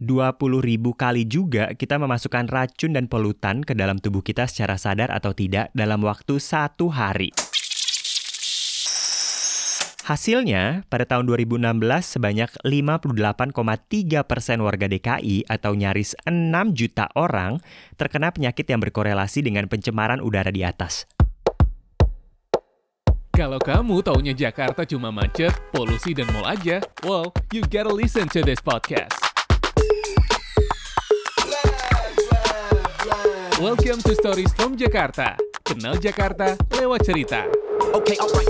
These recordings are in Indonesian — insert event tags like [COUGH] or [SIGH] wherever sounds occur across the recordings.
20 ribu kali juga kita memasukkan racun dan polutan ke dalam tubuh kita secara sadar atau tidak dalam waktu satu hari. Hasilnya, pada tahun 2016 sebanyak 58,3 persen warga DKI atau nyaris 6 juta orang terkena penyakit yang berkorelasi dengan pencemaran udara di atas. Kalau kamu taunya Jakarta cuma macet, polusi, dan mall aja, well, you gotta listen to this podcast. Welcome to Stories from Jakarta. Kenal Jakarta lewat cerita. Okay, alright.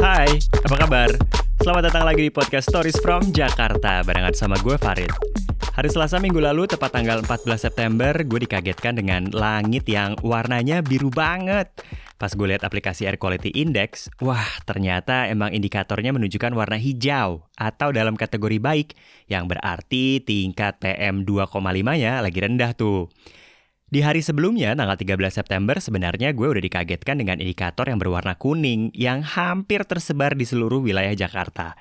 Hai, apa kabar? Selamat datang lagi di podcast Stories from Jakarta barengan sama gue Farid. Hari Selasa minggu lalu, tepat tanggal 14 September, gue dikagetkan dengan langit yang warnanya biru banget. Pas gue lihat aplikasi Air Quality Index, wah ternyata emang indikatornya menunjukkan warna hijau atau dalam kategori baik, yang berarti tingkat PM 2,5-nya lagi rendah tuh. Di hari sebelumnya, tanggal 13 September, sebenarnya gue udah dikagetkan dengan indikator yang berwarna kuning yang hampir tersebar di seluruh wilayah Jakarta.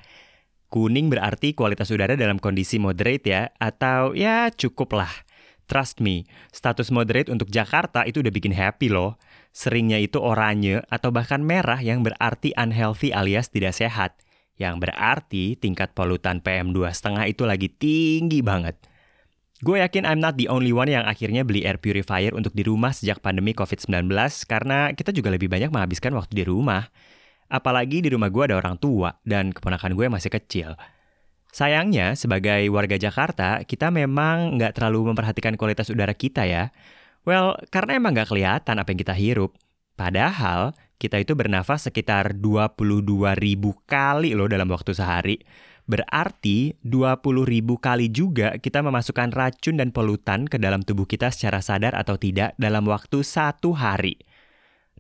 Kuning berarti kualitas udara dalam kondisi moderate ya, atau ya cukup lah. Trust me, status moderate untuk Jakarta itu udah bikin happy loh. Seringnya itu oranye atau bahkan merah yang berarti unhealthy alias tidak sehat. Yang berarti tingkat polutan PM2,5 itu lagi tinggi banget. Gue yakin I'm not the only one yang akhirnya beli air purifier untuk di rumah sejak pandemi COVID-19 karena kita juga lebih banyak menghabiskan waktu di rumah. Apalagi di rumah gue ada orang tua dan keponakan gue masih kecil. Sayangnya, sebagai warga Jakarta, kita memang nggak terlalu memperhatikan kualitas udara kita ya. Well, karena emang nggak kelihatan apa yang kita hirup. Padahal, kita itu bernafas sekitar 22 ribu kali loh dalam waktu sehari. Berarti 20 ribu kali juga kita memasukkan racun dan polutan ke dalam tubuh kita secara sadar atau tidak dalam waktu satu hari.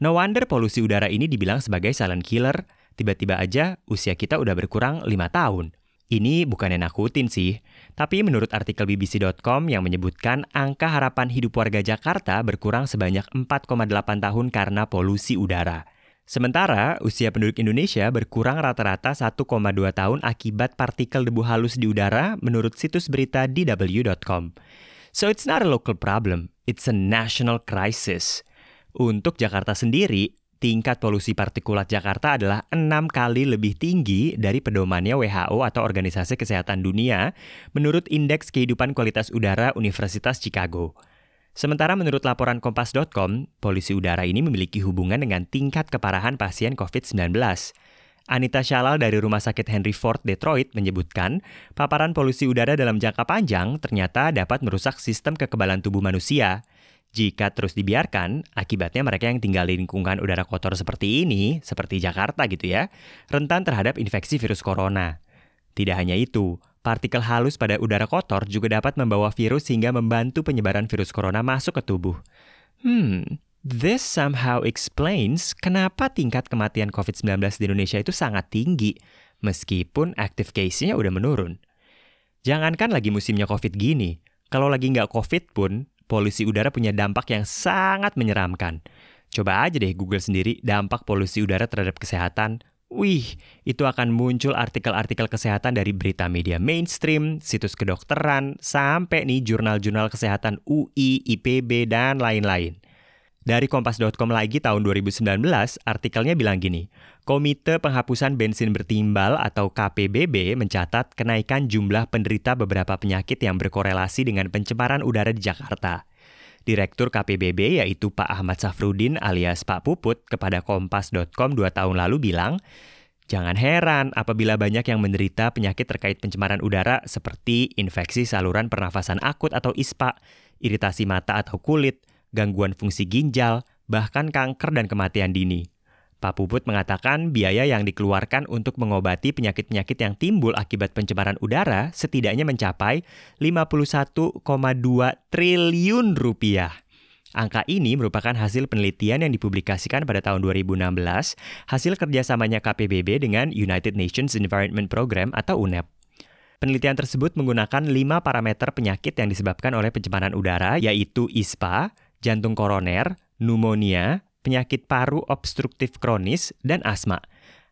No wonder polusi udara ini dibilang sebagai silent killer, tiba-tiba aja usia kita udah berkurang 5 tahun. Ini bukannya nakutin sih, tapi menurut artikel BBC.com yang menyebutkan angka harapan hidup warga Jakarta berkurang sebanyak 4,8 tahun karena polusi udara. Sementara usia penduduk Indonesia berkurang rata-rata 1,2 tahun akibat partikel debu halus di udara menurut situs berita dw.com. So it's not a local problem, it's a national crisis. Untuk Jakarta sendiri, tingkat polusi partikulat Jakarta adalah enam kali lebih tinggi dari pedomannya WHO atau Organisasi Kesehatan Dunia menurut Indeks Kehidupan Kualitas Udara Universitas Chicago. Sementara menurut laporan Kompas.com, polusi udara ini memiliki hubungan dengan tingkat keparahan pasien COVID-19. Anita Shalal dari Rumah Sakit Henry Ford Detroit menyebutkan, paparan polusi udara dalam jangka panjang ternyata dapat merusak sistem kekebalan tubuh manusia. Jika terus dibiarkan, akibatnya mereka yang tinggal di lingkungan udara kotor seperti ini, seperti Jakarta gitu ya, rentan terhadap infeksi virus corona. Tidak hanya itu, partikel halus pada udara kotor juga dapat membawa virus sehingga membantu penyebaran virus corona masuk ke tubuh. Hmm, this somehow explains kenapa tingkat kematian COVID-19 di Indonesia itu sangat tinggi, meskipun active case-nya udah menurun. Jangankan lagi musimnya COVID gini, kalau lagi nggak COVID pun, polusi udara punya dampak yang sangat menyeramkan. Coba aja deh Google sendiri dampak polusi udara terhadap kesehatan, Wih, itu akan muncul artikel-artikel kesehatan dari berita media mainstream, situs kedokteran, sampai nih jurnal-jurnal kesehatan UI, IPB, dan lain-lain. Dari Kompas.com lagi tahun 2019, artikelnya bilang gini, Komite Penghapusan Bensin Bertimbal atau KPBB mencatat kenaikan jumlah penderita beberapa penyakit yang berkorelasi dengan pencemaran udara di Jakarta. Direktur KPBB yaitu Pak Ahmad Safrudin alias Pak Puput kepada Kompas.com dua tahun lalu bilang, Jangan heran apabila banyak yang menderita penyakit terkait pencemaran udara seperti infeksi saluran pernafasan akut atau ISPA, iritasi mata atau kulit, gangguan fungsi ginjal, bahkan kanker dan kematian dini. Pak Puput mengatakan biaya yang dikeluarkan untuk mengobati penyakit-penyakit yang timbul akibat pencemaran udara setidaknya mencapai 51,2 triliun rupiah. Angka ini merupakan hasil penelitian yang dipublikasikan pada tahun 2016, hasil kerjasamanya KPBB dengan United Nations Environment Program atau UNEP. Penelitian tersebut menggunakan lima parameter penyakit yang disebabkan oleh pencemaran udara, yaitu ISPA, jantung koroner, pneumonia, penyakit paru obstruktif kronis, dan asma.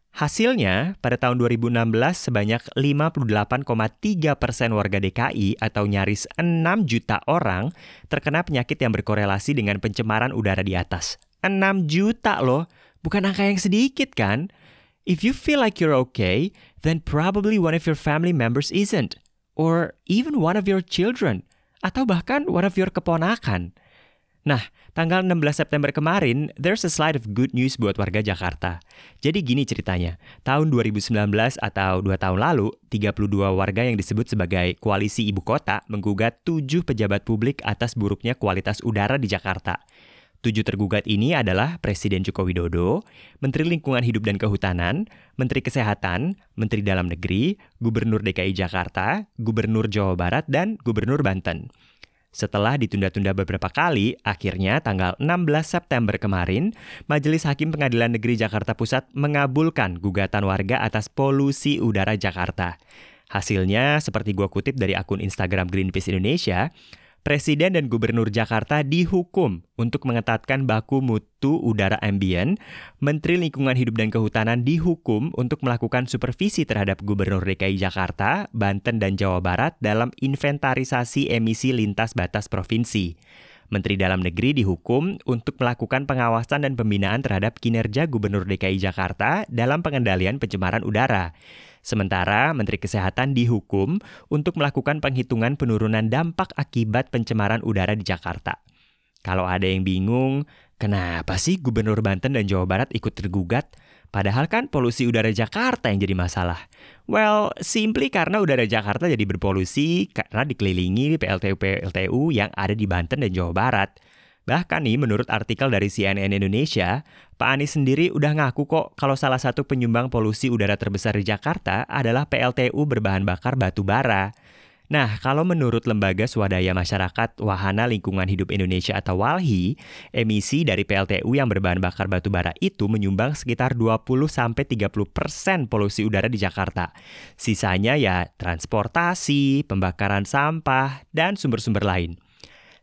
Hasilnya, pada tahun 2016 sebanyak 58,3 persen warga DKI atau nyaris 6 juta orang terkena penyakit yang berkorelasi dengan pencemaran udara di atas. 6 juta loh, bukan angka yang sedikit kan? If you feel like you're okay, then probably one of your family members isn't. Or even one of your children. Atau bahkan one of your keponakan. Nah, tanggal 16 September kemarin, there's a slide of good news buat warga Jakarta. Jadi gini ceritanya, tahun 2019 atau 2 tahun lalu, 32 warga yang disebut sebagai Koalisi Ibu Kota menggugat 7 pejabat publik atas buruknya kualitas udara di Jakarta. Tujuh tergugat ini adalah Presiden Joko Widodo, Menteri Lingkungan Hidup dan Kehutanan, Menteri Kesehatan, Menteri Dalam Negeri, Gubernur DKI Jakarta, Gubernur Jawa Barat, dan Gubernur Banten. Setelah ditunda-tunda beberapa kali, akhirnya tanggal 16 September kemarin, Majelis Hakim Pengadilan Negeri Jakarta Pusat mengabulkan gugatan warga atas polusi udara Jakarta. Hasilnya, seperti gua kutip dari akun Instagram Greenpeace Indonesia, Presiden dan Gubernur Jakarta dihukum untuk mengetatkan baku mutu udara ambien. Menteri Lingkungan Hidup dan Kehutanan dihukum untuk melakukan supervisi terhadap Gubernur DKI Jakarta, Banten, dan Jawa Barat dalam inventarisasi emisi lintas batas provinsi. Menteri Dalam Negeri dihukum untuk melakukan pengawasan dan pembinaan terhadap kinerja Gubernur DKI Jakarta dalam pengendalian pencemaran udara. Sementara Menteri Kesehatan dihukum untuk melakukan penghitungan penurunan dampak akibat pencemaran udara di Jakarta. Kalau ada yang bingung, kenapa sih Gubernur Banten dan Jawa Barat ikut tergugat? Padahal kan polusi udara Jakarta yang jadi masalah. Well, simply karena udara Jakarta jadi berpolusi karena dikelilingi PLTU-PLTU yang ada di Banten dan Jawa Barat. Bahkan nih, menurut artikel dari CNN Indonesia, Pak Anies sendiri udah ngaku kok kalau salah satu penyumbang polusi udara terbesar di Jakarta adalah PLTU berbahan bakar batu bara. Nah, kalau menurut Lembaga Swadaya Masyarakat Wahana Lingkungan Hidup Indonesia atau WALHI, emisi dari PLTU yang berbahan bakar batu bara itu menyumbang sekitar 20-30% polusi udara di Jakarta. Sisanya ya transportasi, pembakaran sampah, dan sumber-sumber lain.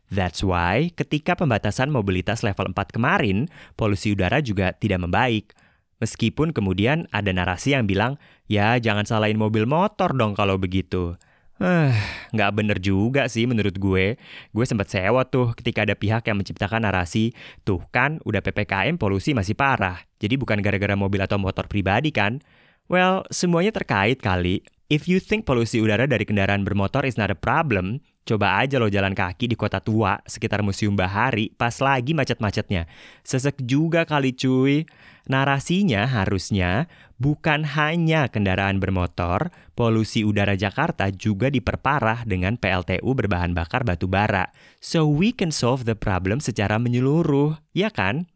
That's why ketika pembatasan mobilitas level 4 kemarin, polusi udara juga tidak membaik. Meskipun kemudian ada narasi yang bilang, ya jangan salahin mobil motor dong kalau begitu. Eh, [SIGHS] nggak bener juga sih menurut gue. Gue sempat sewa tuh ketika ada pihak yang menciptakan narasi, tuh kan udah PPKM polusi masih parah. Jadi bukan gara-gara mobil atau motor pribadi kan? Well, semuanya terkait kali. If you think polusi udara dari kendaraan bermotor is not a problem, Coba aja lo jalan kaki di kota tua sekitar Museum Bahari pas lagi macet-macetnya. Sesek juga kali cuy. Narasinya harusnya bukan hanya kendaraan bermotor, polusi udara Jakarta juga diperparah dengan PLTU berbahan bakar batu bara. So we can solve the problem secara menyeluruh, ya kan?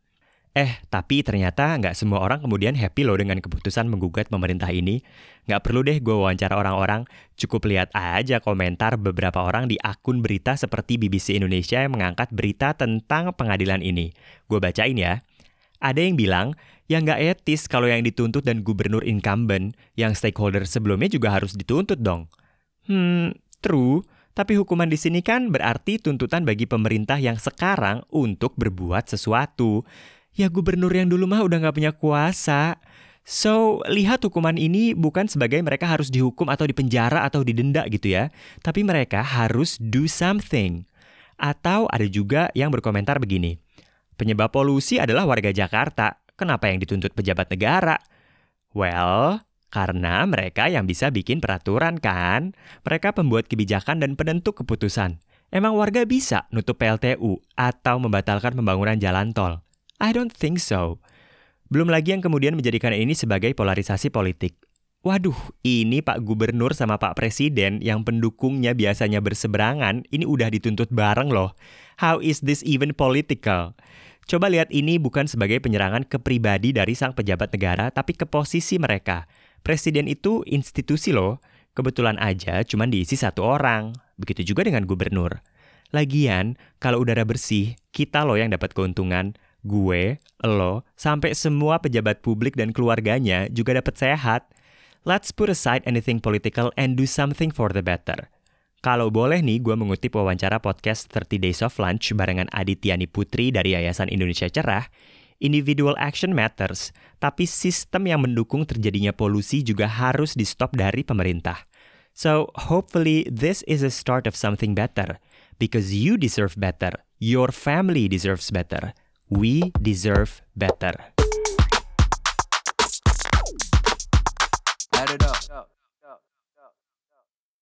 Eh, tapi ternyata nggak semua orang kemudian happy loh dengan keputusan menggugat pemerintah ini. Nggak perlu deh gue wawancara orang-orang, cukup lihat aja komentar beberapa orang di akun berita seperti BBC Indonesia yang mengangkat berita tentang pengadilan ini. Gue bacain ya. Ada yang bilang, ya nggak etis kalau yang dituntut dan gubernur incumbent, yang stakeholder sebelumnya juga harus dituntut dong. Hmm, true. Tapi hukuman di sini kan berarti tuntutan bagi pemerintah yang sekarang untuk berbuat sesuatu ya gubernur yang dulu mah udah nggak punya kuasa. So, lihat hukuman ini bukan sebagai mereka harus dihukum atau dipenjara atau didenda gitu ya, tapi mereka harus do something. Atau ada juga yang berkomentar begini, penyebab polusi adalah warga Jakarta, kenapa yang dituntut pejabat negara? Well, karena mereka yang bisa bikin peraturan kan, mereka pembuat kebijakan dan penentu keputusan. Emang warga bisa nutup PLTU atau membatalkan pembangunan jalan tol? I don't think so. Belum lagi yang kemudian menjadikan ini sebagai polarisasi politik. Waduh, ini Pak Gubernur sama Pak Presiden yang pendukungnya biasanya berseberangan, ini udah dituntut bareng loh. How is this even political? Coba lihat ini bukan sebagai penyerangan ke pribadi dari sang pejabat negara, tapi ke posisi mereka. Presiden itu institusi loh. Kebetulan aja cuma diisi satu orang. Begitu juga dengan gubernur. Lagian, kalau udara bersih, kita loh yang dapat keuntungan gue, lo, sampai semua pejabat publik dan keluarganya juga dapat sehat. Let's put aside anything political and do something for the better. Kalau boleh nih, gue mengutip wawancara podcast 30 Days of Lunch barengan Adityani Putri dari Yayasan Indonesia Cerah. Individual action matters, tapi sistem yang mendukung terjadinya polusi juga harus di-stop dari pemerintah. So, hopefully this is a start of something better because you deserve better. Your family deserves better. We deserve better.